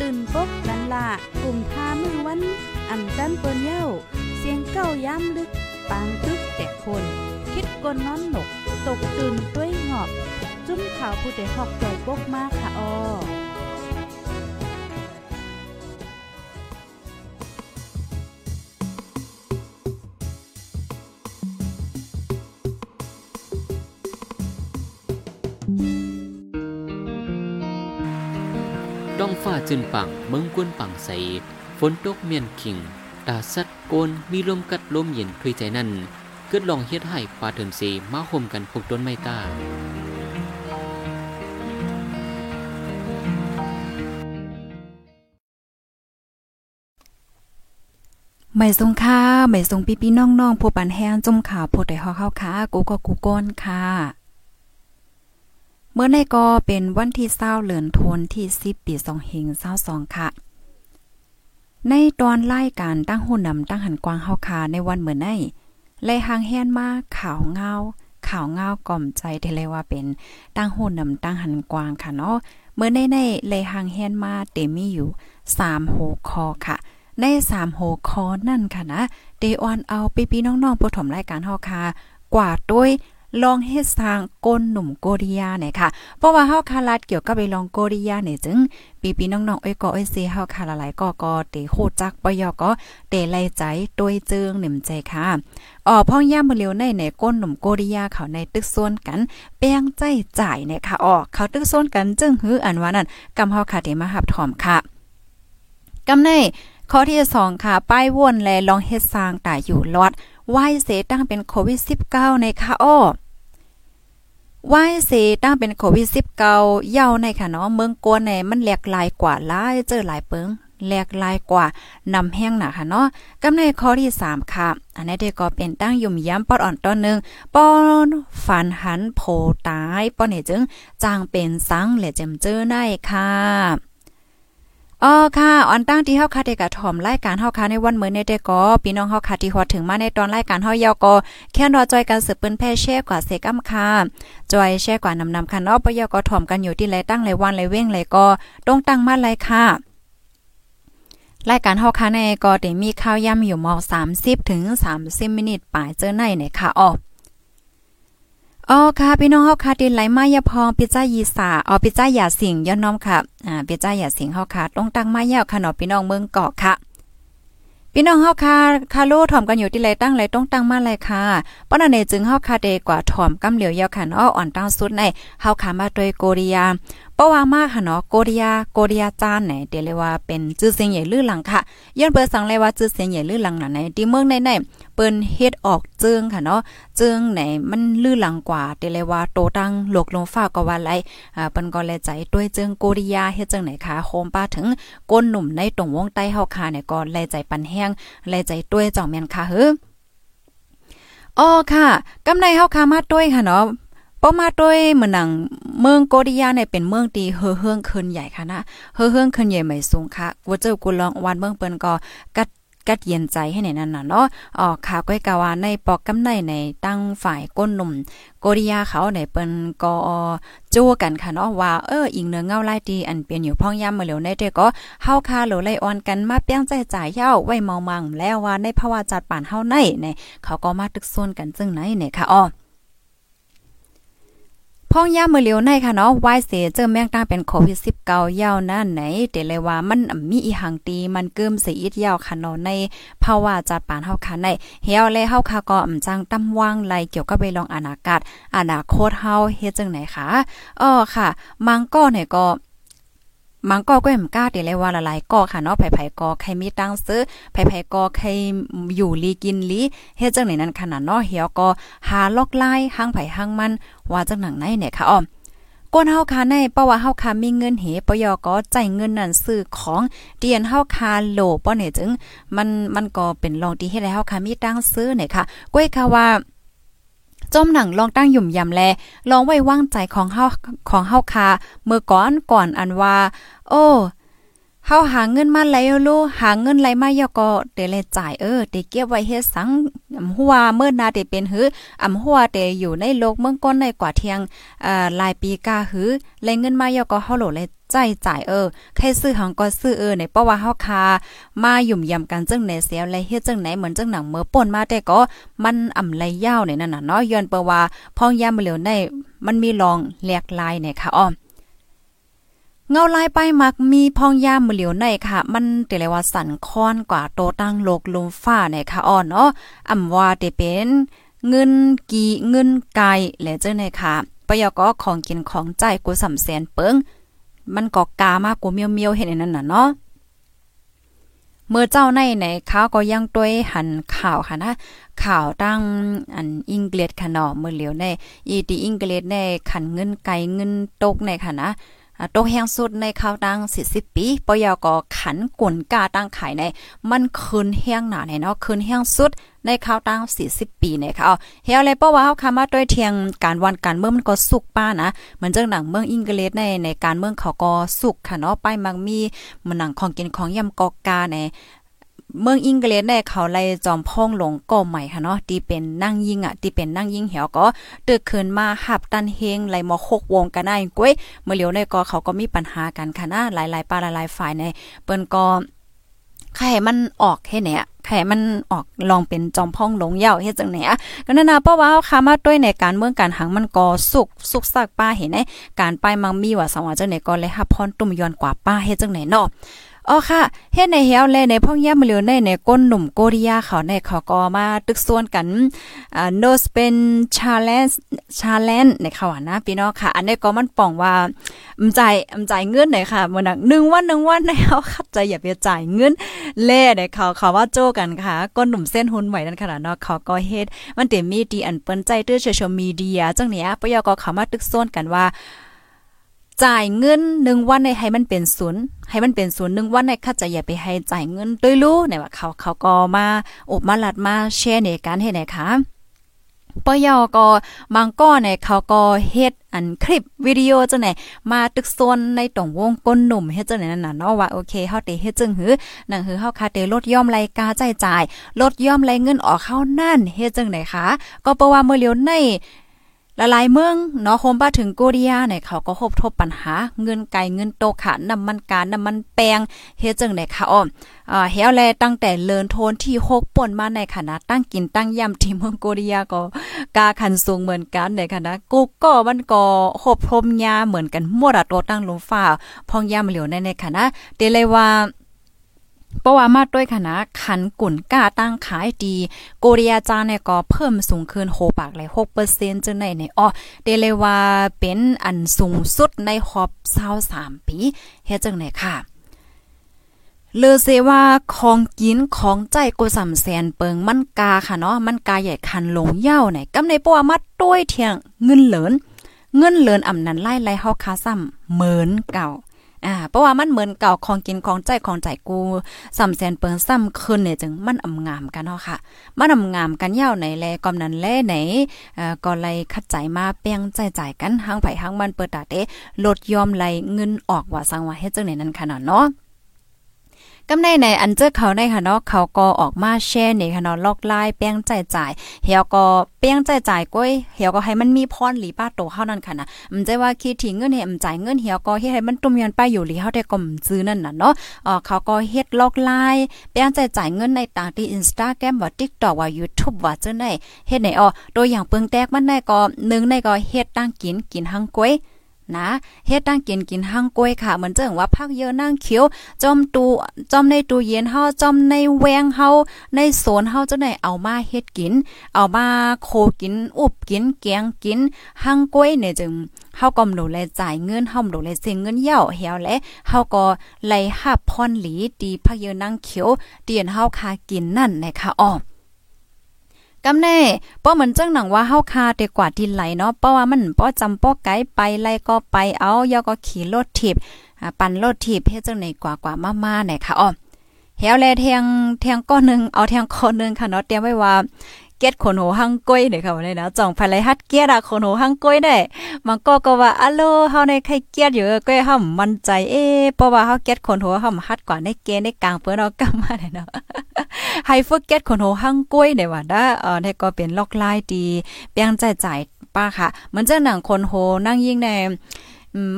ตื่นปกกันละกลุ่มทามือวันอ่ำจันเปิ้นเย้า เสียงเก้าย้ำลึก ปางตึกแต่คน คิดกนน้อนหนก ตกตื่นด้วยหงอบ จุ้มข่าวผู้ใดหอกใจปกมากค่ะออต้ องฟ้าจืนปังเมืองกวนปังใส ฝนตกเมียนขิง ตาสัดโกน มีลมกัดลมเย็นถุยใจนั่น เกิดลองเฮ็ดให้ปลาเถินสีมาห่มกันพบต้นไม้ตาไม่ทรงค่าไม่ทรงพี่พี่น้องน้องผู้ปันแห้งจมข่าวโพดได้ฮอเข้าค่ะกูก็กูก้นค่ะ เมื่อในก็เป็นวันที่เศร้าเหลือนทนที่สิบปีสองเฮงเศร้าสองค่ะ ในตอนไล่การตั้งหุ่นนำตั้งหันกวางเฮาคาในวันเหมือนในเลยหางแฮนมาข่าวเงาข่าวเงากล่อมใจเทเลยว่าเป็นตั้งหุ่นนำตั้งหันกวางค่ะเนาะเมื่อในในเลยหางแฮนมาเตมีอยู่สามโหคอค่ะ ในสามโหคอนั่นค่ะนะเดออนเอาปีปีน้องๆผู้ถมรายการเฮาคากว่าด้วย ลองเฮ็ดสร้างก้นหนุ่มโกริยาเนี่ยค่ะ เพราะว่าเฮาคาลัดเกี่ยวกับไปลองโกริยาเนี่ยจึงปีปีน้องๆเอ้ยก็เอ้ยเซเฮาคาละหลายก็ก็เตโคจักปยอก็เตไลใจตวยจึงหนึ่มใจค่ะอ๋อพ่องย่ามมือเร็วในในก้นหนุ่มโกริยาเขาในตึกส่วนกันแป้งใจจ่ายเนี่ยค่ะอ๋อเขาตึกส่วนกันจึงหืออันว่านั่นกำเฮาค่ะเตมาหับถอมค่ะกำในข้อที่2ค่ะ ป้ายวนแลลองเฮ็ดสร้างตาอยู่รอด ไหวเสตั้งเป็นโควิด -19 ในค่ะอ้อไหวเสตั้งเป็นโควิด -19 เย้าในค่ะเนาะเมืองกวนในมันแหลกหลายกว่าหลายเจอหลายเปิงแหลกลายกว่านำแห้งหนาค่ะเนาะกำในข้อที่ 3 ค่ะ อันนี้เด็กก็เป็นตั้งยุ่มย้ำปอดอ่อนตอนนึงป้อนฝันหันโผตายป้อนเนี่ยจึงจางเป็นสังและเจมเจอได้ค่ะ อ๋อค่ะออนตั้งที่เฮาคาเดกะถ่อมรายการเฮาคาในวันมื้อนี้เด้ก็พี่น้องเฮาคาที่ฮอดถึงมาในตอนรายการเฮายาวก็แค่รอจอยกันสืบเปิ้นแพ่แช่กว่าเสกอำค่ะจอยแช่กว่านำนำค่ะเนาะปยก็ถ่อมกันอยู่ที่ไรตั้งไรวันไรเว้งไรก็ต้องตั้งมาไรค่ะรายการเฮาคาในก็ได้มีข่าวย่ำอยู่มอ30ถึง30มินิทปลายเจอในเนี่ยค่ะอ๋อ อ๋อค่ะพี่น้องเฮาค่ะดินไหลมายาพองปิจ้ายีสาอ๋อปิจ้าหยาสิงย้อนน้อมค่ะอ่าปิจ้าหยาสิงเฮาค่ะต้องตั้งมายาวค่ะเนาะพี่น้องเมืองเกาะค่ะพี่น้องเฮาค่ะคาโลถ่อมกันอยู่ที่ไรตั้งไรต้องตั้งมาเลค่ะป้อนเนจึงเฮาค่ะเดกว่าถ่อมกำเหลียวยาวค่ะเนาะอ่อนตั้งสุดในเฮาค่ะมาโดยโกริยา ปว่ามากค่ะเนาะโกริยาโกริยาจานไหนเดี๋ยวเลยว่าเป็นชื่อเสียงใหญ่ลื่อหลังค่ะย้อนเปิดสังเลยว่าชื่อเสียงใหญ่ลื่อหลังไหนที่เมืองในในเปิ้นเฮ็ดออกจึงค่ะเนาะจึงไหนมันลื่อหลังกว่าเดี๋ยวเลยว่าโตตั้งหลกลงฟ้าก็ว่าไรอ่าเปิ้นก็เลยใจด้วยจึงโกริยาเฮ็ดจังไหนค่ะโคมป้าถึงก้นหนุ่มในตรงวงใต้เฮาค่ะเนี่ยก็แลใจปันแห้งแลใจด้วยจ่องแม่นค่ะเฮ้ออ๋อค่ะกำในเฮาค่ะมาด้วยค่ะเนาะ ป้อมาด้วยเหมือนหนังเมืองโกริยาเนี่ยเป็นเมืองตีเฮอเฮืองคืนใหญ่ค่ะนะเฮอเฮืองคืนใหญ่ไม่สูงค่ะกูเจอกูลองวันเมืองเปิ้นก็กัดกัดเย็นใจให้ในนั้นน่ะเนาะอ๋อข่าวก้อยกาวาในปอกกำในในตั้งฝ่ายก้นหนุ่มโกริยาเขาในเปิ้นก็จู้กันค่ะเนาะว่าเอออิงเนื้อเงาลายดีอันเปลี่ยนอยู่พ่องย่ำมาเหลวในเด็กก็เฮาคาโหลไลออนกันมาเปี้ยงใจจ่ายเย้าไว้เมามังแล้วว่าในภาวะจัดป่านเฮาในเนี่ยเขาก็มาตึกซ่วนกันจึงไหนเนี่ยค่ะอ๋อ พ่องย่ามือเลียวในค่ะเนาะวายเสเจอแมงตั้งเป็นโควิด19ยาวนั่นไหนเตเลยว่ามันมีอีหังตีมันเกิมสิอีดยาวค่ะเนาะในภาวะจัดปานเฮาค่ะในเฮียวแลเฮาค่ะก็อำจังตำว่างไหลเกี่ยวกับไปลองอนาคตอนาคตเฮาเฮ็ดจังไหนคะอ้อค่ะ มังก็เนี่ยก็ มังก็ก็มก้าเดี๋ยวเลยว่าละลายก็ค่ะเนาะไผ่ๆก็ใครมีตังซื้อไผ่ๆก็ใครอยู่ลีกินลีเฮ็ดจังไหนนั้นขนาดเนาะเหี่ยวก็หาลอกไล่ห้างไผ่ห้างมันว่าจังหนังไหนเนี่ยค่ะอ้อมก้นเฮาคาในเพราะว่าเฮาคามีเงินเหปยอก็จ่ายเงินนั่นซื้อของเตียนเฮาคาโลป้อเนี่ยจึงมันมันก็เป็นรองที่เฮ็ดให้เฮาคามีตังซื้อเนี่ยค่ะก้อยค่ะว่า จมหนังลองตั้งหยุ่มยำแลลองไว้วางใจของเฮาของเฮาคาเมื่อก่อนก่อนอันว่า โอ้ เฮาหาเงินมาไหลลูหาเงินไหลมายอก็เตเลจ่ายเออเตเก็บไว้เฮ็ดสังอำหัวเมื่อนาเตเป็นหืออำหัวเตอยู่ในโลกเมืองก้นในกว่าเที่ยงอ่าหลายปีกาหือไหลเงินมายอก็เฮาโหลเลยใจจ่ายเออใครซื้อหังก็ซื้อเออในเพราะว่าเฮาคามาหยุ่มยำกันจังไหนเสียและเฮ็ดจังไหนเหมือนจังหนังเมื่อป่นมาแต่ก็มันอ่ำไหลยาวในนั่นน่ะเนาะย้อนเปว่าพองยามเหลียวในมันมีรองแหลกลายเนี่ยค่ะอ้อม เงาลายป้ายมักมีพองยามมือเหลียวในค่ะ มันเตเลว่าสันค้อนกว่าโตตั้งโลกลมฟ้าเนี่ยค่ะอ่อนเนาะอำว่าเตเป็นเงินกีเงินไกและเจ้าในค่ะปยก็ของกินของใจกูสำแสนเปิงมันก็กามากกูเมียวเมียวเห็นนั่นน่ะเนาะเมื่อเจ้าในไหนเขาก็ยังต้วยหันข่าวค่ะนะข่าวตั้งอันอังกฤษค่ะเนาะเมื่อเหลียวในอีตีอังกฤษในขันเงินไกเงินตกในค่ะนะ ตกแห้งสุดในข้าวตัง40ปีปยก็ขันกวนกาตั้งขายใน มันคืนแห้งหนาในเนาะคืนแห้งสุดในข้าวตัง40 ปีเนี่ยค่ะเฮียอะไรเป้าว่าเฮาคามาด้วยเทียงการวันการเมืองมันก็สุกป้านะเหมือนจังหนังเมืองอังกฤษในในการเมืองเขาก็สุกค่ะเนาะไปมักมีมันหนังของกินของยำกอกกาใน เมืองอังกฤษได้เขาไล่จอมพ่องหลงก่อใหม่ค่ะเนาะที่เป็นนั่งยิงอะที่เป็นนั่งยิงเหี่ยวก็ตึกขึ้นมาหับตันเฮงไล่มอคกวงกันได้ก้วยเมื่อเหลียวในก็เขาก็มีปัญหากันค่ะนะหลายๆปาหลายๆฝ่ายในเปิ้นก็ใครมันออกให้เนี่ยใครมันออกลองเป็นจอมพ่องหลงเย่าเฮ็ดจังไหนอะก็นั่นนะเพราะว่าคามาด้วยในการเมืองการหังมันก็สุกสุกซักป้าเห็นไหมการไปมังมีว่าสว่าจังไหนก็เลยฮับพรตุ่มย้อนกว่าป้าเฮ็ดจังไหนเนาะ อ๋อค่ะเฮ็ดในเฮวแลในพ่องย่ำเหลือในในก้นหนุ่มโกริยาเขาในเขาก็มาตึกส่วนกันอ่า no spend challenge challenge ในเขานะพี่น้องค่ะ อันนี้ก็มันป่องว่าอำใจอำใจเงินหน่อยค่ะมื้อนัก1วัน1วันในเฮาคัดใจอย่าไปจ่ายเงินแล่ในเขาเขาว่าโจกันค่ะก้นหนุ่มเส้นหุ่นไหวนั่นขนาดเนาะเขาก็เฮ็ดมันเต็มมีดีอันเปิ้นใจตื้อโซเชียลมีเดียจังเนี้ยปยก็เขามาตึกส่วนกันว่า จ่ายเงินหนึ่งวันในให้มันเป็นศูนย์ให้มันเป็นศูนย์หนึ่งวันในข้าจะอย่าไปให้จ่ายเงินด้วยรู้เนี่ยว่าเขาเขาก็มาอบมาลัดมาแชร์ในการให้ไหนคะปยอก็บางก้อนเนี่ยเขาก็เฮ็ดอันคลิปวิดีโอจังไหนมาตึกโซนในตรงวงก้นหนุ่มเฮ็ดจังไหนนั่นน่ะเนาะว่าโอเคเฮาเตเฮ็ดจึงหือนั่นคือเฮาคาเตลดย่อมรายกาจ่ายจ่ายลดย่อมรายเงินออกเข้านั่นเฮ็ดจังไหนคะก็เพราะว่าเมื่อเลียวใน ละลายเมืองเนาะโฮมบ้าถึงโกเรียเนี่ยเขาก็พบทบปัญหา เงินไก่เงินโตขาน้ำมันการน้ำมันแปงเฮ็ดจังได๋ค่ะอ้อมอ่าเฮวแลตั้งแต่เลินโทนที่6ป่นมาในคณะตั้งกินตั้งย่ำที่เมืองโกเรียก็กาคันสูงเหมือนกันในคณะกูก็มันก็คบพรมยาเหมือนกันหมดอะโตตั้งลงฟ้าพองยามเหลียวในในคณะเตเลยว่า เพราะว่ามาด้วยคณะขันกุ่นก้าตั้งขายดีโกเรียจาเนี่ยก็เพิ่มสูงขึ้นโหปากเลย6%จังในในอ้อเดเลว่าเป็นอันสูงสุดในฮอบ23ปีเฮ็ดจังไหนค่ะเลอเซว่าของกินของใจกูสำแสนเปิงมันกาค่ะเนาะมันกาใหญ่คันลงเย้าไหนกำในปัวมาต้วยเทียงเงินเหลินเงินเหลินอำนั้นไล่ไล่เฮาคาซ้ำเหมือนเก่า อ่าเพราะว่ามันเหมือนเก่าของกินของใจของใจกูสำแสนเปิงซ้ำขึ้นเนี่ยจึงมันอำงามกันเนาะค่ะ มันอำงามกันยาวไหนแลกอมนั้นแลไหนเอ่อก็เลยคัดใจมาแป้งใจจ่ายกันหังไผหังมันเปิดตาเตลดยอมไหลเงินออกว่าสังว่าเฮ็ดจังไหนนั้นขนาดเนาะ กำในในอันเจอเขาในค่ะเนาะเขาก็ออกมาแชร์ในค่ะเนาะลอกไลายแป้งใจจ่ายเฮียก็แป้งใจจ่ายก้อยเฮียก็ให้มันมีพรหลีป้าโตเฮานั่นค่ะนะมันใจว่าคิดถึงเงินให้มันจ่ายเงินเฮียก็เฮ็ดให้มันตุ้มยันไปอยู่หลีเฮาได้ก็ซื้อนั่นน่ะเนาะเอ่อเขาก็เฮ็ดลอกไลายแป้งใจจ่ายเงินในต่างที่ Instagram ว่า TikTok ว่า YouTube ว่าจังได๋เฮ็ดไหนอ๋อตัวอย่างเปิงแตกมันได้ก็นึงในก็เฮ็ดตั้งกินกินหังก้อย นะเฮ็ดตั้งกินกินห้างกล้วยค่ะเหมือนเจังว่าพักเยอะนั่งเขียวจอมตูจอมในตูเย็นเฮาจอมในแวงเฮาในสวนเฮาจะได้เอามาเฮ็ดกิน เอามาโคกินอุบกินแกงกินห้างกล้วยเนี่ยจึงเฮาก็ดูแลจ่ายเงินเฮาดูแลเสียเงินเหี่ยวเหี่ยวและเฮาก็ไล่หับพรหลีดีพักเยอะนั่งเขียวเตียนเฮาคากินนั่นนะคะอ้อ กำแน่ป้อเหมือนจังหนังว่าเฮาคาเตกว่าทินไหลเนาะเพราะว่ามันป้อจำป้อไกไปไล่ก็ไปเอายอก็ขี่รถถีบปั่นรถถีบเฮ็ดจังไหนกว่ากว่ามาๆไหนค่ะอ้อเฮวแลแทงแทงก้อนนึงเอาแทงก้อนนึงค่ะเนาะเตรียมไว้ว่า เก็ดขนโหหังก้อยเด้ค่ะว่าได้นะจ่องภายไลฮัดเกียดอะขนโหหังก้อยได้มันก็ก็ว่าอะโลเฮาในใครเกียดอยู่ก้อยเฮามมั่นใจเอ๊เพราะว่าเฮาเก็ดขนโหเฮาฮัดกว่าในเกในกลางเปิ้นเอากำมาได้เนาะให้ฝึกเก็ดขนโหหังก้อยได้ว่าได้เอ่อได้ก็เป็นล็อกไลน์ดีเปียงใจจ่ายป้าค่ะมือนจะหนังคนโหนั่งยิ่งใน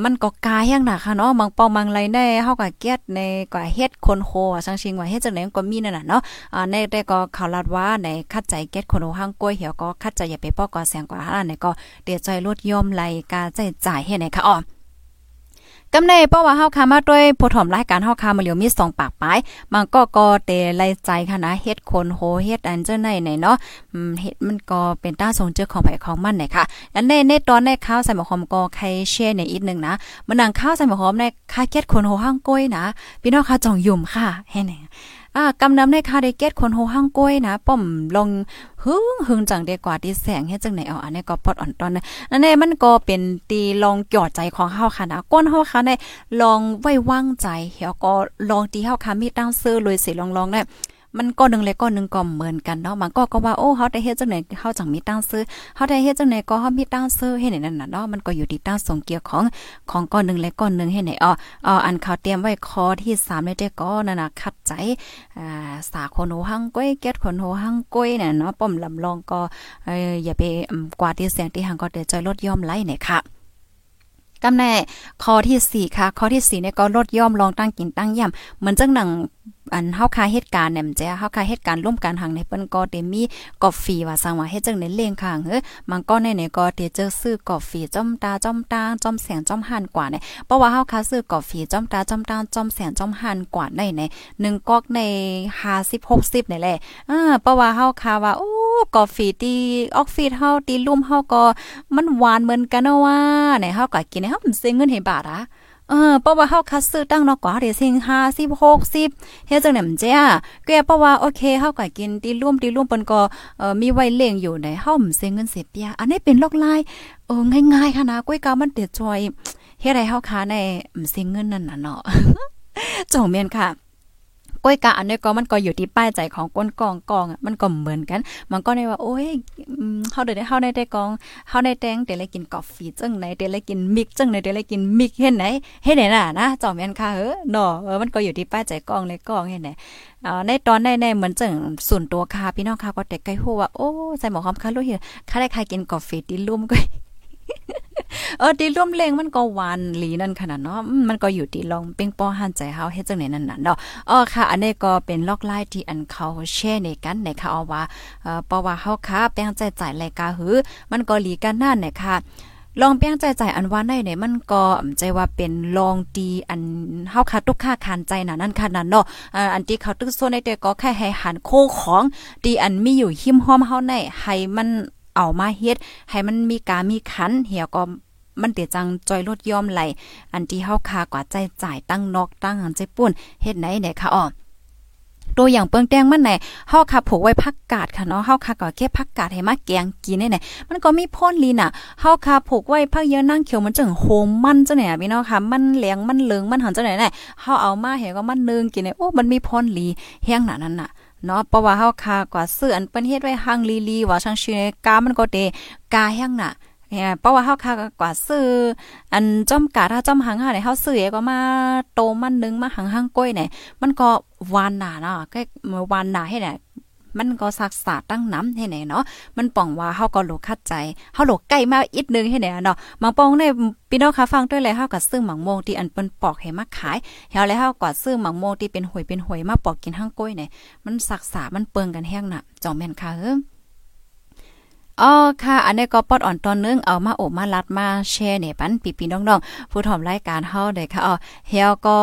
มันก็กายอย่างหนักค่ะเนาะบางปอมังไรได้เฮาก็เกียดในกว่าเฮ็ดคนโคสังชิงว่าเฮ็ดจังได๋ก็มีนั่นน่ะเนาะอ่าในได้ก็ข่าวลัดว่าในคัดใจเก็ดคนโห้างกล้วยเหี่ยวก็คัดใจอย่าไปปอกก็แสงกว่าหาในก็เตียใจลดย่อมไหลกาใจจ่ายให้ไหนค่ะอ๋อ กำในเพราะว่าเฮาคามาด้วยผู้ถอมรายการเฮาคามาเหลียวมี2ปากปลายมันก็ก็เตไลใจค่ะนะเฮ็ดคนโหเฮ็ดอันเจ้าไหนไหนเนาะอืมเฮ็ดมันก็เป็นต้าทรงเจอของไผของมันไหนค่ะอันในในตอนในข้าวใส่หมกหอมก็ใครแชร์ในอีกนึงนะมันนังข้าวใส่หมกหอมในค่าเฮ็ดคนโหห้างก้อยนะพี่น้องค่ะจ่องยุ่มค่ะให้ไหน อ่ากำนำในคาเดเกตคนโหห้างก้วยนะป้อมลงหึงหึงจังเดกว่าที่แสงเฮ็ดจังไหนเอาอันนี้ก็ปอดอ่อนตอนนะอันนี้มันก็เป็นตีลองกอดใจของเฮาค่ะนะก้นเฮาค่ะในลองไว้วางใจเฮาก็ลองตีเฮาค่ะมีตั้งซื้อเลยสิลองๆได้ มันก็นึงเลยก็นึงก็เหมือนกันเนาะมันก็ก็ว่าโอ้เฮาได้เฮ็ดจังไหนเฮาจังมีตั้งซื้อเฮาได้เฮ็ดจังไหนก็เฮามีตั้งซื้อเฮ็ดนั่นน่ะเนาะมันก็อยู่ที่ตั้งสงเกียของของก้อนหนึ่งและก้อนหนึ่งเฮ็ดไหนอ๋ออ๋ออันเขาเตรียมไว้คอที่3เลยเด้ก็นั่นน่ะคัดใจอ่าสาคนโหหังก้อยเก็ดคนโหหังก้อยน่ะเนาะป้อมลำลองก็เอ่ออย่าไปกว่าที่เสียงที่หังก็เดี๋ยวจลดย่อมไหลเนี่ยค่ะ กำแน่ข้อที่4ค่ะข้อที่4เนี่ยก็ลดย่อมลองตั้งกินตั้งย่ำเหมือนจังหนังอันเฮาคาเหตุการณ์เนี่ยมันจะเฮาคาเหตุการณ์ร่วมกันทางในเปิ้นก็เตมีกาแฟว่าสังว่าเฮ็ดจังในเลงข้างเฮ้มันก็ในๆก็เตเจอซื้อกาแฟจ้อมตาจ้อมตาจ้อมแสงจ้อมหันกว่าเนี่ยเพราะว่าเฮาคาซื้อกาแฟจ้อมตาจ้อมตาจ้อมแสงจ้อมหันกว่าในใน1ก๊อกใน50 60นี่แหละเออเพราะว่าเฮาคาว่าโอ้ กาแฟที่ออกฟิศเฮาที่ลุ่มเฮาก็มันหวานเหมือนกันเนาะว่าไหนเฮาก็กินเฮามันเสียเงินให้บาทอะเออเพราะว่าเฮาคัดซื้อตั้งเนาะกว่าเดี๋ยวสิง50 60เฮ็ดจังได๋มันจ้าแกเพราะว่าโอเคเฮาก็กินตีร่วมตีร่วมเปิ้นก็เอ่อมีไว้เลี้ยงอยู่ในเฮามันเสียเงินเสียเปียอันนี้เป็นลอกลายเออง่ายๆค่ะนะก้อยกามันเดือดจอยเฮ็ดให้เฮาค้าในมันเสียเงินนั่นน่ะเนาะจงเมียนค่ะ ก้อยกะอันนี้ก็มันก็อยู่ที่ป้ายใจของก้นกองกองอะมันก็เหมือนกัน มันก็ได้ว่าโอ้ยเฮาได้เฮาได้ได้กองเฮาได้แตงเดี๋ยวเลยกินกาแฟจังไหนเดี๋ยวเลยกินมิกจังไหนเดี๋ยวเลยกินมิกเฮ็ดไหนเฮ็ดไหนน่ะนะจอมแม่นค่ะเออเนาะเออมันก็อยู่ที่ป้ายใจกองเลยกองเฮ็ดไหนอ่าในตอนในในเหมือนจังส่วนตัวค่ะพี่น้องค่ะก็แต่ไกลฮู้ว่าโอ้ใส่หมอความค่ะรู้เห็นค่ะได้ใครกินกาแฟดิลุ่มก็ เออดีร่วมเลงมันก็หวานหลีนั่นขนาดเนาะมันก็อยู่ที่ลองเป้งป้อหันใจเฮาเฮ็ดจังไหนนั่นน่ะเนาะอ๋อค่ะ อันนี้ก็เป็นลอกไล่ที่อันเขาแชร์ในกันในค่ะเอาว่าเอ่อเพราะว่าเฮาค่ะแป้งใจจ่ายรายการหือ มันก็หลีกันนั่นเนี่ยค่ะลองเปียงใจใจอันว่าได้เนี่ยมันก็ใจว่าเป็นลองดีอันเฮาค่ะทุกค่าคานใจน่ะนั่นค่ะนั่นเนาะอันที่เขาตึกโซนในแต่ก็แค่ให้หันโคของดีอันมีอยู่หิมห้อมเฮาในให้มัน เอามาเฮ็ดให้มันมีกามีขันเหี่ยวก็มันเตียจังจอยลดย่อมไหล อันที่เฮาคากว่าใจจ่ายตั้งนอกตั้งหันใจปุ่นเฮ็ดไหนเนี่ยค่ะอ๋อตัวอย่างเปิงแตงมันไหนเฮาค่ะผูกไว้พักกาดค่ะเนาะเฮาค่ะก็แค่พักกาดให้มาแกงกินได้ไหนมันก็มีพ่นลีน่ะเฮาค่ะผูกไว้พักเยอะนั่งเขียวมันจังโฮมมันจังไหนพี่น้องค่ะ มันเหลียงมันเหลืองมันหันจังไหนไหนเฮาเอามาเห็นก็มันนึงกินได้โอ้ มันมีพ่นลีแห้งหนานั้นน่ะ เนาะเพราะว่าเฮาคากว่าซื้ออันเปิ้นเฮ็ดไว้หังลีลีว่าช่างชื่อกามันก็เตกาแห้งน่ะเพราะว่าเฮาคากว่าซื้ออันจ้อมกาถ้าจ้อมหังหาเนี่ยเฮาซื้อก็มาโตมันนึงมาหังหังก้อยเนี่ยมันก็หวานหนาเนาะก็หวานหนาให้เนี่ย มันก็ซักษาตั้งน้ำให้ไหนเนาะมันป่องว่าเฮาก็โลคัดใจเฮาโลใกล้มาอีกนึงให้ไหนเนาะมางปองในพี่น้องคะฟังด้วยเลยเฮาก็ซื้อหมังโมงที่อันเปิ้นปอกให้มาขายเฮาแล้วเฮาก็ซื้อหมังโมงที่เป็นหวยเป็นหวยมาปอกกินห้างก้อยเนี่ยมันซักษามันเปิงกันแห้งน่ะจองแม่นค่ะเฮ้อ อ๋อค่ะ อันนี้ก็ปอดอ่อนตอนนึงเอามาโอบมาลัดมาแชร์เนี่ยปันปีๆน้องๆ ผู้ถอมรายการเฮาได้ค่ะอ๋อเฮาก็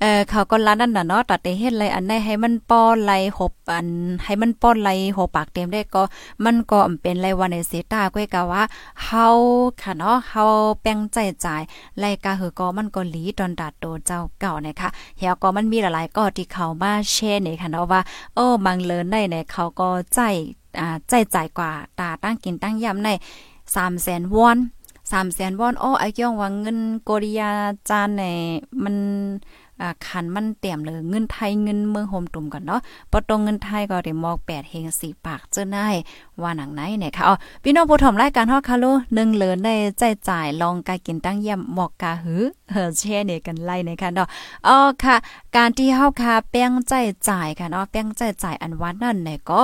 เอ่อเขาก็ลัดนั่นน่ะเนาะตัดเฮ็ดไรอันไหนให้มันป้อนไหลหบอันให้มันป้อนไหลหบปากเต็มได้ก็มันก็เป็นไรวันในเสตาก้อยกะว่าเฮาค่ะเนาะเฮาแป้งใจจ่ายไรกะหือก็มันก็หลีตอนตัดโตเจ้าเก่าเนี่ยค่ะเฮาก็มันมีหลายๆก็ที่เขามาแชร์เนี่ยค่ะเนาะว่าโอ้บางเลินได้เนี่ยเขาก็ใจ ใจจ่ายกว่าตาตั้งกินตั้งยำในสามแสนวอนสามแสนวอนอ้อไอ้ย่องว่าเงินโกริยาจานในมัน คันมันเต็มเลยเงินไทยเงินเมืองโฮมตุ่มก่อนเนาะปอตรงเงินไทยก็ได้มอก8เฮง4ปากเจ้าได้ว่าหนังไหนเนี่ยค่ะอ๋อพี่น้องผู้ถมรายการฮอดคาโล1เหลือได้ใจจ่ายลองกากินตั้งเยี่ยมหมอกกาหือเฮอแช่เนี่ยกันไล่นะคะเนาะอ๋อค่ะ การที่เฮาคาแป้งใจจ่ายค่ะเนาะแป้งใจจ่ายอันวัดนั่นเนี่ยก็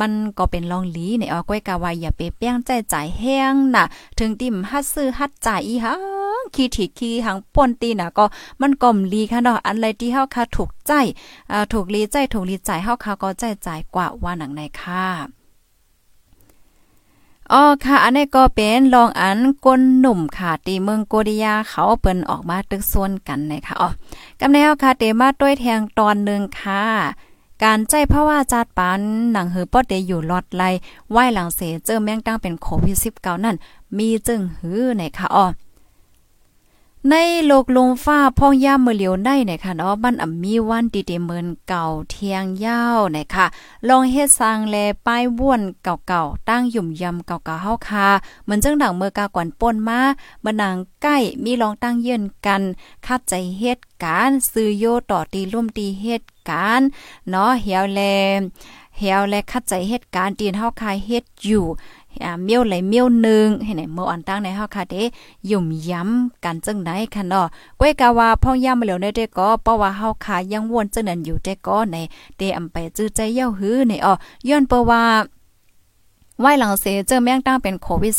มันก็เป็นลองลีเนี่ยอ๋อก้อยกาวาอย่าไปแป้งใจจ่ายแห้งน่ะ ถึงติ่มฮัดซื้อฮัดจ่ายอีหา ขี้ถี่ขี้หังป่นตีน่ะก็มันก่อมลีค่ะเนาะอันไรที่เฮาคาถูกใจอ่าถูกลีใจถูกลีใจเฮาคาก็ใจจ่ายกว่าว่าหนังในค่ะอ๋อค่ะ อันนี้ก็เป็นรองอันก้นหนุ่มค่ะตีเมืองโกดิยาเขาเปิ้นออกมาตึกส่วนกันนะคะอ๋อกำแนวค่ะเตมาด้วยแทงตอนหนึ่งค่ะ การใจเพราะว่าจัดปานหนังหือป้อเตอยู่ลอดไลไหว้หลังเสเจอแมงตั้งเป็นโควิด19นั่น มีจึงหือไหนค่ะอ๋อ ในโลกลมฟ้าพ่องย่ามมือเหลียวได้เนี่ยค่ะเนาะบ้านอ่มีวันดีเดเมินเก่าเทียงยาวเนี่ยค่ะ ลองเฮ็ดสร้างแลป้ายว่วนเก่าๆตั้งหยุ่มยำเก่าๆเฮาคาเหมือนจังดังเมื่อกากวนป่นมาบันางใกล้มีลองตั้งเยือนกันคาดใจเฮ็ดการซื้อโยต่อตีร่วมตีเฮ็ดการเนาะเหี่ยวแล เหี่ยวและคัดใจเหตุการณ์ตีนเฮาคายเฮ็ดอยู่อ่าเมียวไหลเมียวนึงเห็นไหนเมื่ออันตั้งในเฮาค่ะเด้ยุ่มย้ำกันจังได๋ค่ะเนาะก้วยกาว่าพ่องย่ำมาแล้วในเด้ก็เพราะว่าเฮาค่ะยังวนจังนั้นอยู่เด้ก็ในเดอำไปจื้อใจเย้าหื้อในอ้อย้อนเปว่า ไว้หลังเสเจอแมงตั้งเป็นโควิด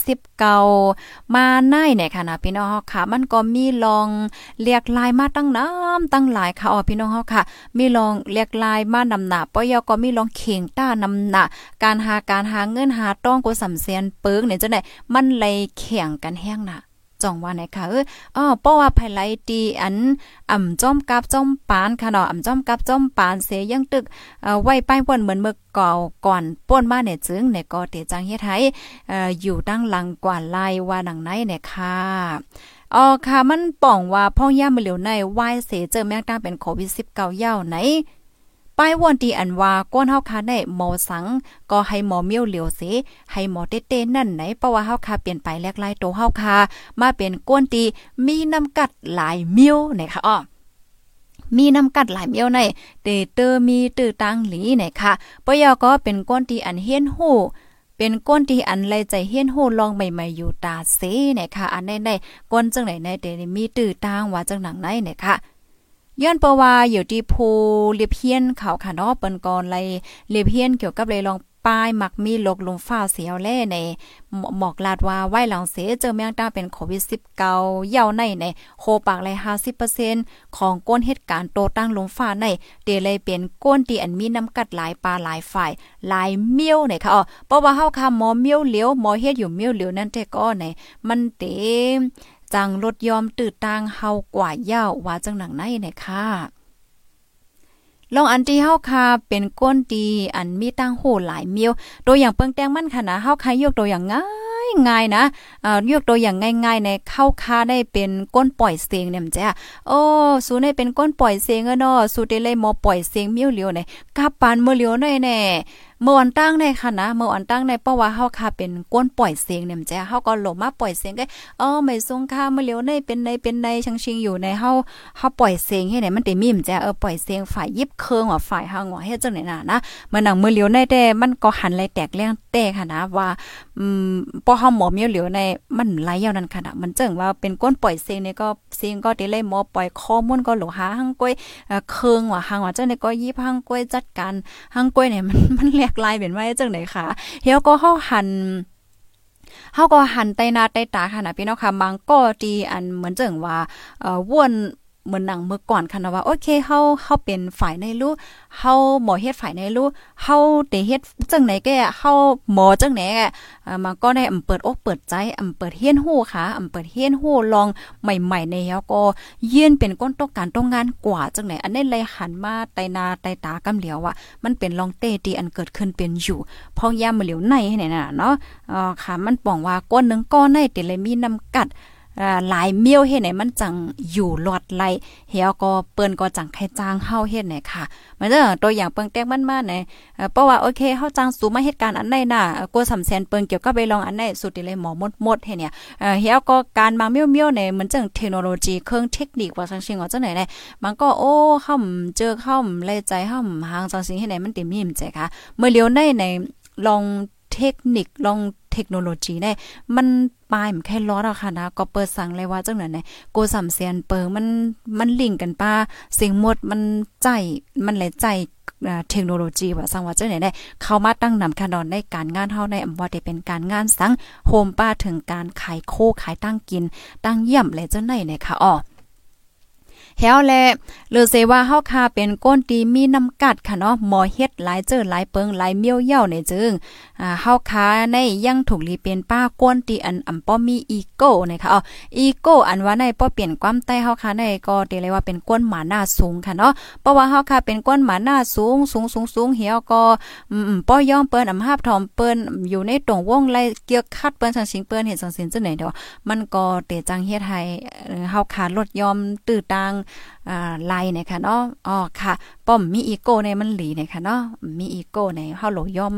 19มาในเนี่ยค่ะนะพี่น้องเฮาค่ะ มันก็มีลองเรียกลายมาตั้งน้ำตั้งหลายค่ะอ๋อพี่น้องเฮาค่ะ มีลองเรียกลายมานำหน้าปอยก็มีลองเข่งต้านำหน้าการหาการหาเงินหาต้องกูสำเสียนเปิงเนี่ยจังได๋มันเลยแข่งกันแห้งน่ะ จ่องว่าไหนค่ะเอออ๋อเพราะว่าภายไลตีอันอ่ำจ้อมกับจ้อมปานค่ะเนาะอ่ำจ้อมกับจ้อมปานเสยังตึกเอ่อไว้ป้ายป่นเหมือนเมื่อก่อก่อนป่นมาเนี่ยจึงเนี่ยก็เตจังเฮ็ดให้เอ่ออยู่ตั้งหลังกว่าลายว่าดังไหนเนี่ยค่ะอ๋อค่ะมันป่องว่าพ่อย่ามาเหลียวในวายเสเจอแมงตาเป็นโควิด19ยาวไหน ป้ายวนตีอันว่าก้นเฮาคาได้หมอสัง ก็ให้หมอเมียวเหลียวเสให้หมอเต้ๆนั่นไหนเพราะว่าเฮาคาเปลี่ยนไปแลกไล่โตเฮาคามาเป็นก้นตีมีน้ำกัดหลายเมียวนะคะอ้อมีน้ำกัดหลายเมียวในเตเตอมีตื้อตังหลีไหนค่ะปยอก็เป็นก้นตีอันเฮียนหู้เป็นก้นที่อันไรใจเฮียนโหลองใหม่ๆอยู่ตาเสเนี่ยค่ะอันในๆก้นจังไหนในเตมีตื้อตางว่าจังหนังไหนเนี่ยค่ะ ย้อนเปว่าอยู่ที่ภูเลียเพียนเขาค่ะเนาะเปิ้นก่อนไลเลียเพียนเกี่ยวกับเลยลองป้ายมักมีลกลมฟ้าเสียวแล่ในหมอกลาดว่าไว้หลังเสเจอแมงตาเป็นโควิด19เย่าในในโคปากเลย50%ของก้นเหตุการณ์โตตั้งลมฟ้าในเตเลยเป็นก้นที่อันมีน้ำกัดหลายปลาหลายฝ่ายหลายเมี้ยวในค่ะอ๋อเพราะว่าเฮาค่ะหมอเมี้ยวเหลียวหมอเฮ็ดอยู่เมี้ยวเหลียวนั่นแต่ก็ในมันเต็ม จังรถยอมตื่นตางเฮากว่าเย้าว่าจังหนังไหนเนี่ยค่ะลองอันที่เฮาคาเป็นก้นดีอันมีตั้งโหหลายเมียวตัวอย่างเปิงแตงมันค่ะนะเฮาคายกตัวอย่างง่ายง่ายนะเอ่ายกตัวอย่างง่ายๆในเข้าคาได้เป็นก้นปล่อยเสียงเนี่ยมจ้ะโอ้สูในเป็นก้นปล่อยเสียงเนาะสูเตเลยมอปล่อยเสียงเมียวเหลียวในกาปานเมื่อเหลียวในแน่ เมื่อวันตั้งในค่ะนะเมื่อวันตั้งในเพราะว่าเฮาค่ะเป็นก้นปล่อยเสียงเนี่ยจ้ะเฮาก็หลบมาปล่อยเสียงก็อ๋อไม่ทรงค่าเมื่อเหลียวในเป็นในเป็นในชังชิงอยู่ในเฮาเฮาปล่อยเสียงให้ไหนมันเต็มีมจ้ะเออปล่อยเสียงฝ่ายยิบเคืองว่าฝ่ายเฮาว่าเฮ็ดจังไหนน่ะนะมื่อหนังเมื่อเหลียวในแต่มันก็หันไหลแตกเลี้ยงแต่ค่ะนะว่าอืมพอเฮาหมอเมียวเหลียวในมันไหลยาวนั้นค่ะนะมันจึงว่าเป็นก้นปล่อยเสียงเนี่ยก็เสียงก็ได้เลยหมอปล่อยข้อมูลก็หลหาหังก้อยเคืองว่าหังว่าจังได๋ก็ยิบหังก้อยจัดการหังก้อยเนี่ยมันมันแลกลายเป็นว่าจังไหนค่ะเฮียก็เฮาหันเฮาก็หันไตนาไตตาค่ะนะพี่น้องค่ะบางก็ดีอันเหมือนจังว่าเอ่อวน เหมือนหนังเมื่อก่อนค่ะนะว่าโอเคเฮาเฮาเป็นฝ่ายในรู้เฮาหมอเฮ็ดฝ่ายในรู้เฮาเตเฮ็ดจังไหนแกเฮาหมอจังไหนแกมันก็ได้อำเปิดอกเปิดใจอำเปิดเฮียนฮู้ค่ะอำเปิดเฮียนฮู้ลองใหม่ๆในเฮาก็ยืนเป็นก้นต้องการต้องงานกว่าจังไหนอันนี้เลยหันมาไตนาไตตากำเหลียวว่ามันเป็นลองเตตีอันเกิดขึ้นเป็นอยู่พอยามมาเหลียวในให้น่ะเนาะอ๋อค่ะมันป้องว่าก้นนึงก้อนในติเลยมีน้ำกัด หลายเมียวเฮ็ดไหนมันจังอยู่หลอดไหลเฮียก็เปิ้นก็จังใครจ้างเฮาเฮ็ดไหนค่ะมันเด้อตัวอย่างเปิงแตกมันมาไหนเพราะว่าโอเคเฮาจ้างสูมาเหตุการณ์อันใดน่ะกลัวสำแสนเปิงเกี่ยวกับไปลองอันใดสุดที่เลยหมอหมดๆเฮ็ดเนี่ยเฮียก็การมาเมียวเนี่ยมันจังเทคโนโลยีเครื่องเทคนิคว่าจังซิงว่าจังไหนได้มันก็โอ้เฮาเจอเฮาไล่ใจเฮาหางจังซิงเฮ็ดไหนมันเต็มมีมใจค่ะเมื่อเลียวในในลอง เทคนิคลองเทคโนโลยีได้มันปลายมันแค่ล้ออะค่ะนะก็เปิดสั่งเลยว่าจังนั้นเนี่ยโกสัมเซียนเปิงมันมันลิงกันป้าเสียงหมดมันใจมันเลยใจเทคโนโลยีว่าสังว่าเจังไหนได้เข้ามาตั้งนำคันดอนในการงานเฮาในอำว่าได้เป็นการงานสังโฮมป้าถึงการขายโคขายตั้งกิน ตั้งเยี่ยมและจังไหนเนี่ยค่ะอ๋อ แฮวแลหรือเซว่าเฮาคาเป็นก้นตีมีน้ำกัดค่ะเนาะหมอเฮ็ดหลายเจอหลายเปิงหลายเมียวเย่าในจึงอ่าเฮาคาในยังถูกลีเป็นป้าก้นตีอันอำป้อมีอีโก้นะคะอ๋ออีโก้อันว่าในป้อเปลี่ยนความใต้เฮาคาในก็เตเลยว่าเป็นก้นหมาหน้าสูงค่ะเนาะเพราะว่าเฮาคาเป็นก้นหมาหน้าสูงสูงสูงสูงเหี่ยวก็อืมป้อย่อมเปิ้นอำหาบทอมเปิ้นอยู่ในตรงวงไล่เกี่ยวคัดเปิ้นสังสิงเปิ้นเฮ็ดสังสินจังไหนเด้อมันก็เตจังเฮ็ดให้เฮาคาลดยอมตื้อตังอ่าไล่นะคะเนาะอ๋อค่ะ ป้อมมีอีโก้ในมันหลีนะคะเนาะมีอีโก้ในเฮาโหลยอม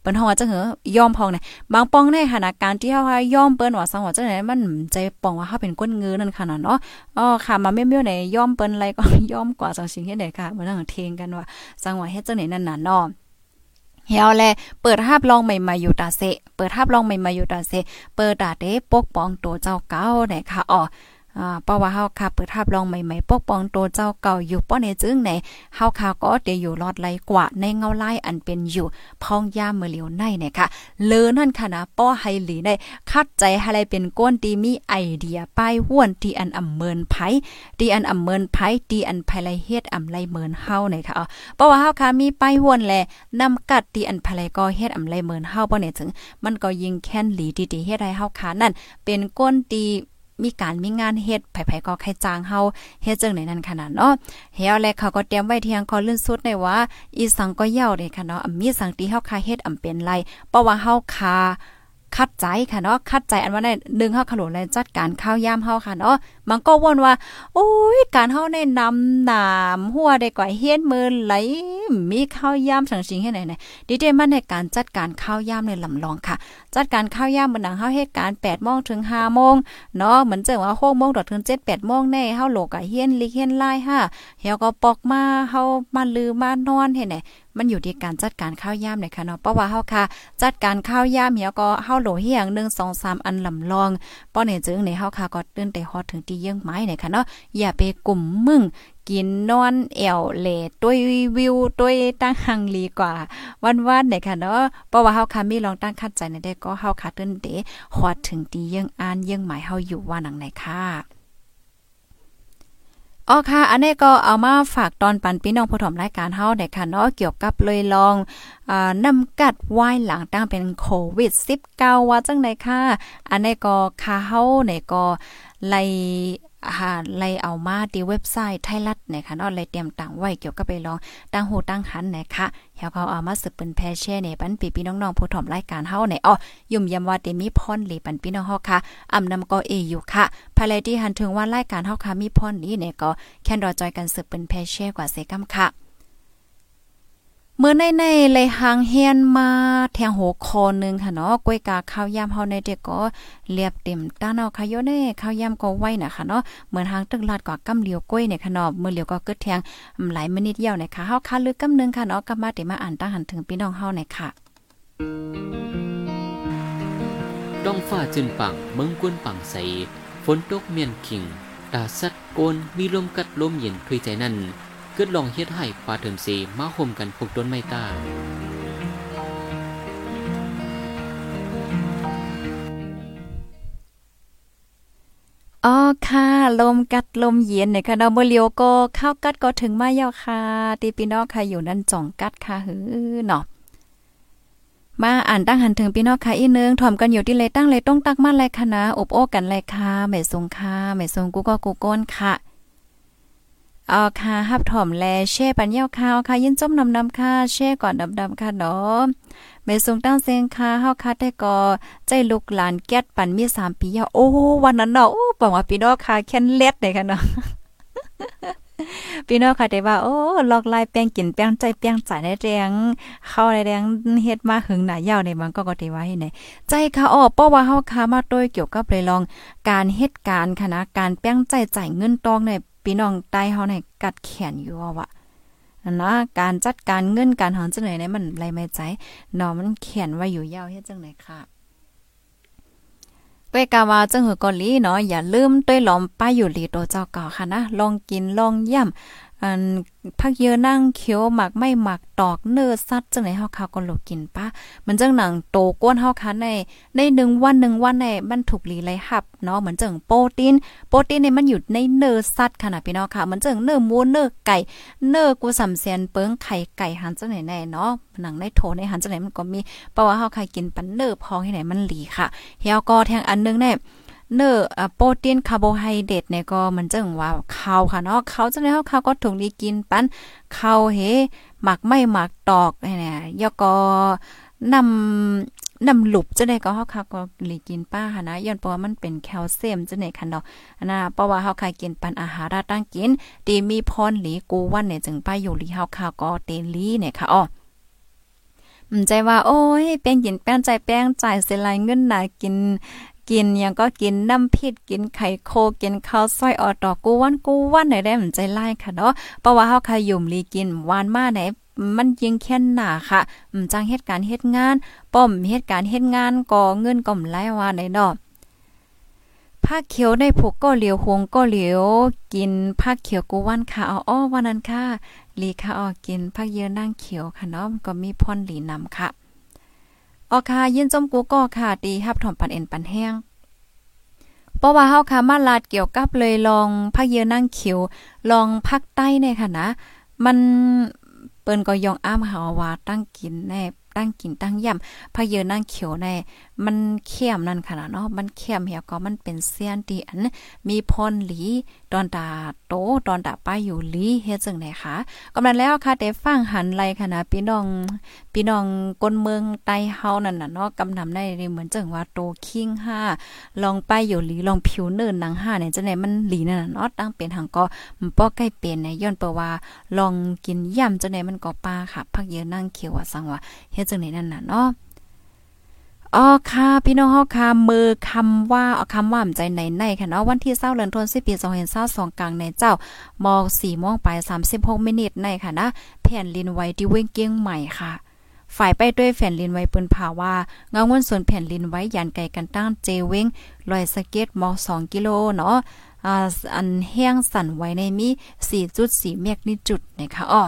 เปิ้นฮอจังเหอยอมพองในบางป้องในขณะการที่เฮายอมเปิ้นว่าสังว่าจังไหนมันใจป้องว่าเฮาเป็นก้นเงือนั่นค่ะเนาะอ๋อค่ะ มาเมี่ยวๆในยอมเปิ้นไรก็ยอมกว่าจังสิงเฮ็ดได้ค่ะมันต้องเทงกันว่าสังว่าเฮ็ดจังไหนนั่นน่ะเนาะเฮียวแลเปิดภาพลองใหม่ๆอยู่ตาเซเปิดภาพลองใหม่ๆอยู่ตาเซเปิดตาเด้ปกป้องตัวเจ้าเก่าได้ค่ะอ๋อ อ่าเพราะว่าเฮาค่ะเปิดทับลองใหม่ๆปกป้องตัวเจ้าเก่าอยู่ป้อในจึงไหนเฮาค่ะก็เดี๋ยวอยู่รอดไหลกว่าในเงาไล่อันเป็นอยู่พองย่าเมื่อเหลียวในเนี่ยค่ะเลอนั่นค่ะนะป้อให้หลีได้คัดใจให้ไรเป็นก้นตีมีไอเดียป้ายห้วนที่อันอำเมินไผที่อันอำเมินไผที่อันภายไรเฮ็ดอำไรเมินเฮาเนี่ยค่ะเพราะว่าเฮาค่ะมีป้ายห้วนแลนำกัดที่อันภายไรก็เฮ็ดอำไรเมินเฮาบ่เนี่ยถึง มันก็ยิงแค้นหลีดีๆเฮ็ดให้เฮาค่ะนั่นเป็นก้นตี มีการมีงานเฮ็ดไผๆก็ใครจ้างเฮาเฮ็ดจังไหนนั่นขนาดเนาะเฮียแลเขาก็เตรียมไว้เทียงคอลื่นสุดในว่า อีสังก็เย่าเด้ค่ะเนาะมีสังที่เฮาคาเฮ็ดอำเป็นไรเพราะว่าเฮาคา คัดใจค่ะเนาะคัดใจอันว่าในนึงเฮาขลุนเลยจัดการข้าวย่ามเฮาค่ะเนาะมันก็วนว่า โอ้ยการเฮาในนำนามหัวได้ก่อยเฮียนมือไหลมีข้าวย่ามสังสิงให้ไหนๆดิเดมันในการจัดการข้าวย่ามในลำลองค่ะ จัดการข้าวย่ามบนหนังเฮาเหตุการ8:00นถึง5:00นเนาะเหมือนเจังว่า6:00นถึง7 8:00นแน่เฮาโลกะเฮียนลิเฮียนไล่ค่ะเฮาก็ปอกมาเฮามาลือมานอนเห็นไหน มันอยู่ที่การจัดการข้าวย่ามเลยค่ะเนาะเพราะว่าเฮาค่ะ จัดการข้าวย่ามเหี่ยก็เฮาโหลเฮียง1 2 3อันลำลองป้อเนี่ยจึงในเฮาค่ะก็ตื่นแต่ฮอดถึงที่เยี่ยงไม้เนี่ยค่ะเนาะอย่าไปกลุ่มมึงกินนอนแอวเลต้วยวิวต้วยตั้งหังลีกว่าวันๆเนี่ยค่ะเนาะเพราะว่าเฮาค่ะมีลองตั้งคัดใจในได้ก็เฮาค่ะตื่นเตฮอดถึงที่เยี่ยงอ่านเยี่ยงหมายเฮาอยู่ว่าหนังไหนค่ะ อ๋อค่ะ อันนี้ก็เอามาฝากตอนปันพี่น้องผู้ถมรายการเฮาได้ค่ะเนาะเกี่ยวกับเลยลองอ่านำกัดวายหลังตั้งเป็นโควิด 19 ว่าจังได๋ค่ะ อันนี้ก็ค่ะเฮาเนี่ยก็ ไลหาไล่เอามาที่เว็บไซต์ไทยรัฐนะคะเนาะไล่เตรียมตังไว้เกี่ยวกับไปลองตั้งหูตั้งหันนะคะเฮาเขาเอามาสืบเป็นแพแช่เนี่ยปันปีพี่น้องๆผู้ถมรายการเฮาเนี่ยอ๋อยุ่มยำว่าเตมีพรหลีปันพี่น้องเฮาค่ะอำนำก็เออยู่ค่ะภายในที่หันถึงว่ารายการเฮาค่ะมีพรนี้เนี่ยก็แค่รอจอยกันสืบเป็นแพแช่กว่าเซกัมค่ะ เมื่อในในเลยหางเฮียนมาแทงโหคอนึงค่ะเนาะกล้วยกาข้าวยามเฮาในเด็กก็เรียบเต็มตาเนาะค่ะโยเน่ข้าวยามก็ไว้น่ะค่ะเนาะเหมือนหางตึกลาดกว่ากำเหลียวกล้วยเนี่ยค่ะเนาะมื้อเหลียวก็เกิดแทงหลายมื้อนิดเดียวนะคะเฮาค่ะลึกกำนึงค่ะเนาะกลับมาเตมาอ่านตั้งหันถึงพี่น้องเฮาหน่อยค่ะดองฟ้าจึนปังเมืองกวนปังใสฝนตกเมียนขิงตาสัดโกนมีลมกัดลมเย็นถุยใจนั่น กิดลองเฮ็ดให้ปลาเถิมสีมาห่มกันพวกต้นไม้ตาอ๋อค่ะ ลมกัดลมเย็นเนี่ยค่ะเนาะเมื่อเลียวก็เข้ากัดก็ถึงมาเยาค่ะตีพี่น้องค่ะอยู่นั่นจ่องกัดค่ะหือเนาะมาอ่านตั้งหันถึงพี่น้องค่ะอีนึงถ่อมกันอยู่ที่เลยตั้งเลยต้องตักมาเลยค่ะนะอบโอ้กันเลยค่ะแม่ทรงค่ะแม่ทรงกูก็กูก้นค่ะ เอาค่ะฮับถ่อมแลแช่ปันเย้าค่ะค่ะยินจมนำนำค่ะแช่ก่อนดำๆค่ะเนาะเมสูงตั้งเซงค่ะเฮาค่ะได้ก็ใจลูกหลานแก๊ดปันมี3ปียาโอ้วันนั้นเนาะโอ้บอกว่าพี่น้องค่ะแค้นเล็ดเลยค่ะเนาะพี่น้องค่ะได้ว่าโอ้ลอกลายแป้งกินแป้งใจแป้งใจได้แรงเข้าได้แรงเฮ็ดมาหึงหน้ายาวในมันก็ก็ได้ว่าให้ไหนใจค่ะอ้อเพราะว่าเฮาค่ะมาโดยเกี่ยวกับเลยลองการเฮ็ดการคณะการแป้งใจจ่ายเงินตองใน พี่น้องใต้เฮาในกัดแขนอยู่ว่านะการจัดการเงินการหอนจังไหนเนี่ยมันไรไม่ใจเนาะมันเขียนไว้อยู่ยาวเฮ็ดจังไหนค่ะเปกาวาจังหือกอลีเนาะอย่าลืมต้วยหลอมป้ายอยู่ลีโตเจ้าเก่าค่ะนะลองกินลองย่ำ อันพักเยอะนั่งเขียวหมักไม่หมักตอกเนื้อซัดจังไหนเฮาคาก็ลูกกินปะมันจังหนังโตก้นเฮาคันในในหนึ่งวันหนึ่งวันในมันถูกลีไรหับเนาะเหมือนจังโปรตีนโปรตีนเนี่ยมันอยู่ในเนื้อซัดขนาดพี่น้องค่ะเหมือนจังเนื้อหมูเนื้อไก่เนื้อกูสำเสียนเปิงไข่ไก่หันจังไหนแน่เนาะหนังในโถในหันจังไหนมันก็มีเพราะว่าเฮาครกินปันเนื้อพองที่ไหนมันหลีค่ะเฮียก็แทงอันนึงเนี่ย เนื้อโปรตีนคาร์โบไฮเดรตเนี่ยก็มันจังว่าข้าวค่ะเนาะข้าวจังได๋เฮาข้าวก็ถูกดีกินปั้นข้าวเฮหมักไม่หมักตอกเนี่ยยอก็นำนำหลุบจังได๋ก็เฮาค่ะก็ลีกินป้าค่ะนะย้อนเพราะว่ามันเป็นแคลเซียมจังได๋ค่ะเนาะนะเพราะว่าเฮาค่ะกินปันอาหารตั้งกินตีมีพรหลีกูวันเนี่ยจึงป้าอยู่ลีเฮาค่ะก็เตลีเนี่ยค่ะอ้อมันใจว่าโอ้ยแป้งกินแป้งใจแป้งจ่ายเสียลายเงินหน่ะกิน กินยังก็กินน้ำพิษกินไข่โคกินข้าวซอยออดอกกูวันกูวันไหนได้มันใจไล่ค่ะเนาะเพราะว่าเฮาขยุ่มลีกินวานมาไหนมันยิงแค่นหนาค่ะอืมจังเหตุการณ์เฮ็ดงาน ป้อมเหตุการณ์เฮ็ดงานก่อเงินก่อมไล่ว่าไหนเนาะผักเขียวในผูกก็เหลียวหวงก็เหลียว กินผักเขียวกูวันค่ะอาอ้อวันนั้นค่ะลีค่ะออกินผักเยอะนั่งเขียวค่ะเนาะก็มีพ่นหลีนำค่ะ ออค่ะยินจมกูก็ค่ะดีฮับถอมปันเอ็นปันแห้งเพราะว่าเฮาค่ะมาลาดเกี่ยวกับเลยลองภาคเยอนั่งเขียวลองภาคใต้เนี่ยค่ะนะมันเปิ้นก็ยองอ้ามหาว่าตั้งกินแน่ตั้งกินตั้งย่ำพะเยอนั่งเขียวแน่มันเข้มนั่นค่ะเนาะมันเข้มเหี่ยก็มันเป็นเสี้ยนตีอันมีพรหลีตอนตาโตตอนตาป้ายอยู่ลีเฮ็ดจังได๋คะกำลังแล้วค่ะแต่ฟังหันไลค่ะนะพี่น้องพี่น้องคนเมืองใต้เฮานั่นน่ะเนาะกำนำได้เหมือนจังว่าโตคิง5ลองป้ายอยู่ลีลองผิวเนินหนัง5เนี่ยจังได๋มันหลีนั่นน่ะเนาะตั้งเป็นหังก็มันป้อใกล้เป็นในย้อนเปว่าลองกินย่ำจังได๋มันก็ป้าค่ะพักเยอะนั่งเขียวว่าสังว่าเฮ็ดจังได๋นั่นน่ะเนาะ อ๋อค่ะ พี่น้องเฮาค่ะมือคำว่าเอาคำว่าใจในในค่ะเนาะวันที่20เดือนธันวาคมปี2022กลางในเจ้าม4โมงไป 36มินิตในค่ะนะแผ่นลินไว้ที่เว้งเกียงใหม่ค่ะ ฝ่ายไปด้วยแผ่นลินไว้ปิ้นภาว่าเงาวนส่วนแผ่นลินไว้ยันไกลกันตั้งเจเว้งลอยสเก็ตม2กิโลเนาะอ่าอันแห้งสั่นไว้ในมี4.4เมกนิจุดนะคะอ้อ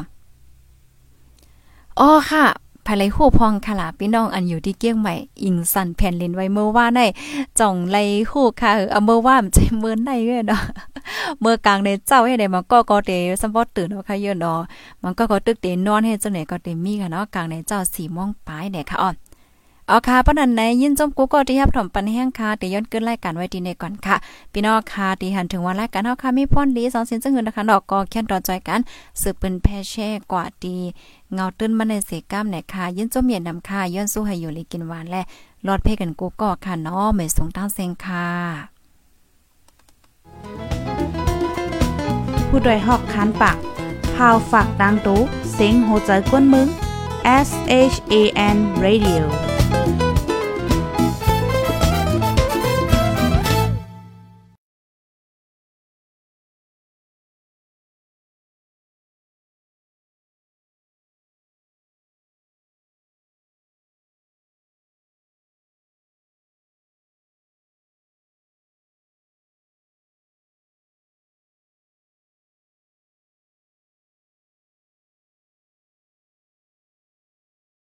อ๋อค่ะ ภายไลหูพองคละพี่น้องอันอยู่ที่เกี้ยงใหม่อิงสันแผ่นเลนไว้เมื่อว่าในจ่องไลหูค่ะเอาเมื่อว่ามันใจเมื่อในเว้ยเนาะเมื่อกลางในเจ้าให้ได้มันก็ก็เตสัมพอตื่นเนาะค่ะเยอะเนาะมันก็ก็ตึกเตนอนให้จังไหนก็เตมีค่ะเนาะกลางในเจ้าสี่มงปลายเนี่ยค่ะอ่อน เอาค่ะปนันในยินจมกูก็ที่รับถมปันแห้งค่ะเดี๋ยวย้อนขึ้นรายการไว้ดีในก่อนค่ะ พี่น้องค่ะที่หันถึงวันรายการเฮาค่ะมีพ่นดีสองสินจังเงินนะคะดอกก็แค่นรอจอยกันสืบเป็นแพ่แช่กว่าดีเงาตื้นมาในเสก้ามไหนค่ะยินจมเมียนนำค่ะย้อนสู้ให้อยู่ลีกินหวานและรอดเพ่กันกูก็ค่ะเนาะไม่สงตั้งเซงค่ะผู้ดยหอกคันปากพาวฝากดังตู้เซ็งโหใจกวนมึง S H A N Radio